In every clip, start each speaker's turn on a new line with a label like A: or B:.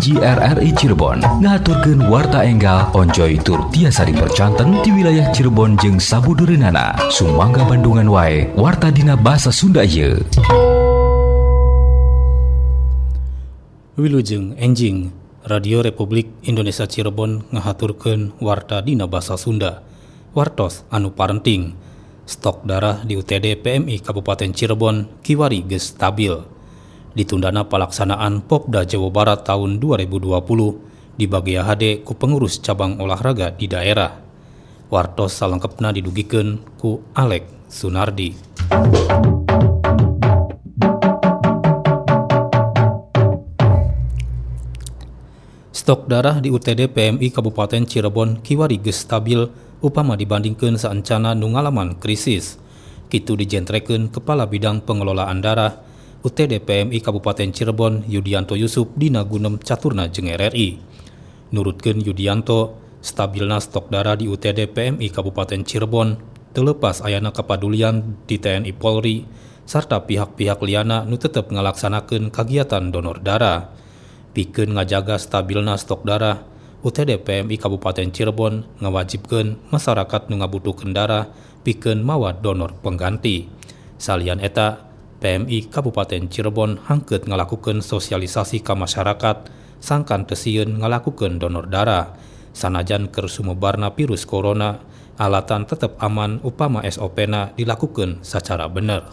A: hiji RRI Cirebon. Ngaturkeun warta enggal onjoy tur tiasa dipercanten di wilayah Cirebon jeung sabudureunana sumangga Bandungan wae warta dina bahasa Sunda ye
B: Wilujeng enjing Radio Republik Indonesia Cirebon ngahaturkeun warta dina bahasa Sunda. Wartos anu parenting. Stok darah di UTD PMI Kabupaten Cirebon kiwari geus stabil ditundana pelaksanaan Popda Jawa Barat tahun 2020 di bagian HD ku pengurus cabang olahraga di daerah. Wartos salengkepna didugikan ku Alek Sunardi. Stok darah di UTD PMI Kabupaten Cirebon kiwari geus stabil upama dibandingkan saancana nu ngalaman krisis. Kitu dijentrekeun Kepala Bidang Pengelolaan Darah UTD PMI Kabupaten Cirebon Yudianto Yusuf Dina Gunem Caturna jeung RRI. Nurutkeun Yudianto, stabilna stok darah di UTD PMI Kabupaten Cirebon terlepas ayana kepedulian di TNI Polri serta pihak-pihak liana nu tetep ngalaksanakeun kegiatan donor darah. Pikeun ngajaga stabilna stok darah, UTD PMI Kabupaten Cirebon ngawajibkeun masyarakat nu ngabutuhkeun darah pikeun mawa donor pengganti. Salian eta, PMI Kabupaten Cirebon hangket ngalakukan sosialisasi ke masyarakat sangkan tesieun ngalakukan donor darah sanajan keur sumebarna virus corona alatan tetap aman upama SOP-na dilakukan secara benar.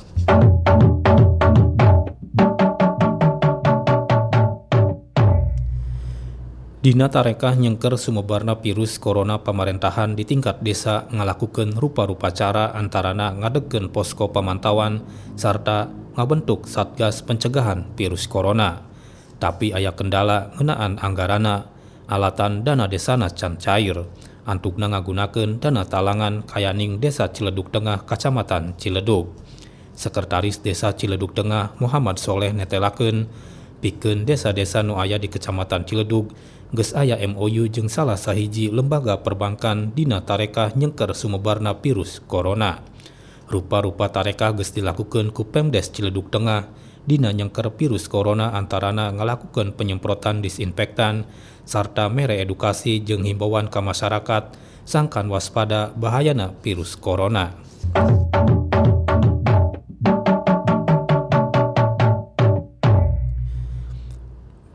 B: Dina tarekah nyengker sumebarna virus corona pemerintahan di tingkat desa ngalakukan rupa-rupa cara antarana ngadegen posko pemantauan serta ngabentuk satgas pencegahan virus corona. Tapi ayah kendala ngenaan anggarana, alatan dana desana can cair, antugna ngagunakeun dana talangan kayaning desa Ciledug Tengah Kacamatan Ciledug. Sekretaris Desa Ciledug Tengah Muhammad Soleh netelakeun piken desa-desa nu aya di Kecamatan Ciledug geus aya MOU jeung salah sahiji lembaga perbankan dina tarekah nyengker sumebarna virus corona rupa-rupa tarekah geus dilakukan ku Pemdes Ciledug Tengah dina nyengker virus corona antarana ngalakukan penyemprotan disinfektan serta mere edukasi jeung himbauan ke masyarakat sangkan waspada bahayana virus corona.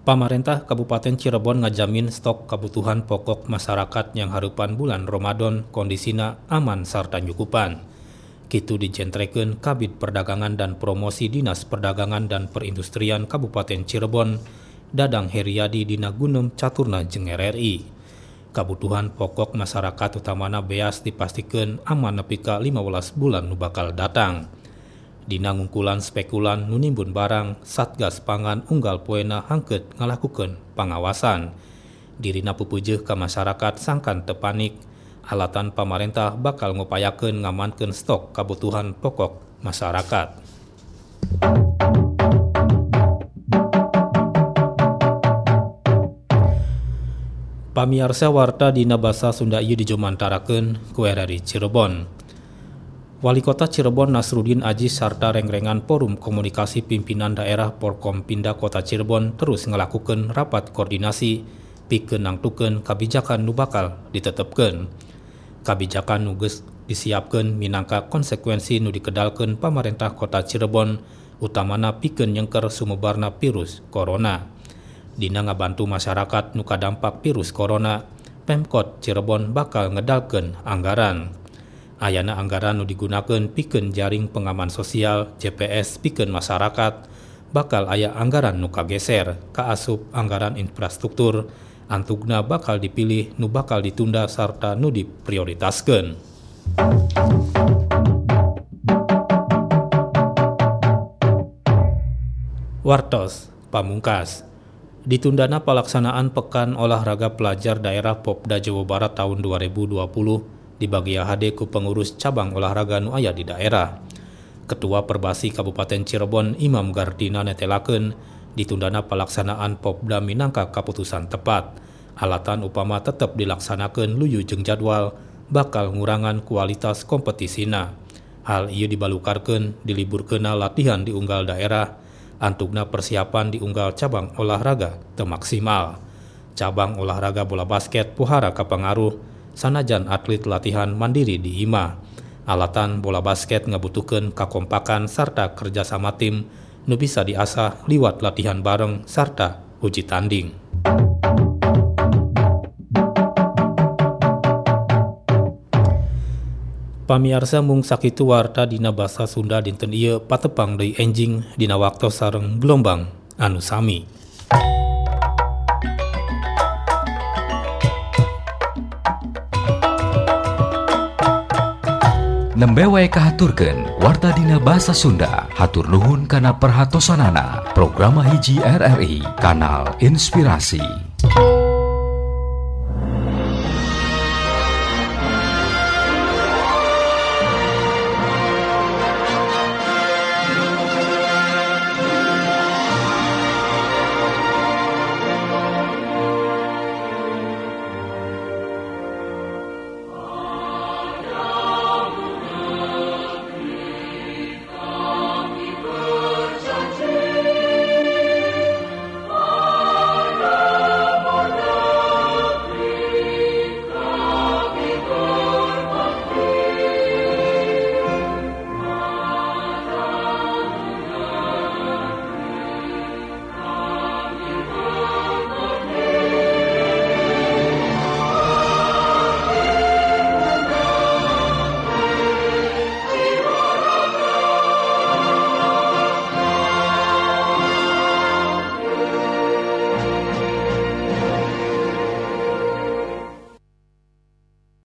B: Pamarentah Kabupaten Cirebon ngajamin stok kebutuhan pokok masyarakat yang harupan bulan Ramadan kondisina aman sarta nyukupan. Kitu dijentrekeun Kabid Perdagangan dan Promosi Dinas Perdagangan dan Perindustrian Kabupaten Cirebon, Dadang Heriadi Dina Gunung Caturna jeung RRI. Kebutuhan pokok masyarakat utamana beas dipastikan aman nepi ka 15 bulan nu bakal datang. Dina ngungkulan spekulan nunimbun barang Satgas Pangan Unggal Poena hangket ngalakukan pengawasan. Dirina pupujeuh ke masyarakat sangkan tepanik, alatan pemerintah bakal ngupayakeun ngamankeun stok kebutuhan pokok masyarakat. Pamiarsa warta dina basa Sunda ieu dijomantarakeun ku RRI Cirebon. Wali Kota Cirebon Nasrudin Aji serta rengrengan Forum Komunikasi Pimpinan Daerah Porkompinda Kota Cirebon terus ngelakukan rapat koordinasi pikeun nangtukeun kabijakan nu bakal ditetepkeun. Kabijakan nu geus disiapkeun minangka konsekuensi nu dikedalkeun pamarentah Kota Cirebon utamana pikeun nyengker sumebarna virus corona. Dina ngabantu masyarakat nu kadampak virus corona, Pemkot Cirebon bakal ngedalkeun anggaran. Ayana anggaran nu digunakan pikeun jaring pengaman sosial JPS pikeun masyarakat bakal aya anggaran nu kageser ka asup anggaran infrastruktur antugna bakal dipilih nu bakal ditunda serta nu diprioritaskeun. Wartos Pamungkas Ditundana pelaksanaan Pekan Olahraga Pelajar Daerah Popda Jawa Barat tahun 2020 di bagian HD ku pengurus cabang olahraga nu aya di daerah. Ketua Perbasi Kabupaten Cirebon Imam Gardina netelakeun ditundana pelaksanaan Popda minangka keputusan tepat. Alatan upama tetap dilaksanakan luyu jeng jadwal bakal ngurangan kualitas kompetisina. Hal iya dibalukarkan diliburkeuna latihan di unggal daerah antugna persiapan di unggal cabang olahraga temaksimal. Cabang olahraga bola basket puhara kapangaruh sanajan atlet latihan mandiri di IMA. Alatan bola basket ngabutuhkeun kakompakan sarta kerjasama tim nu bisa diasah liwat latihan bareng sarta uji tanding. Pamiarsa mung sakitu warta dina basa Sunda dinten ieu patepang deui enjing dina waktu sareng gelombang anu sami.
A: Nembe wae kahaturkeun warta dina basa Sunda. Hatur nuhun kana perhatosanana. Programa hiji RRI Kanal Inspirasi.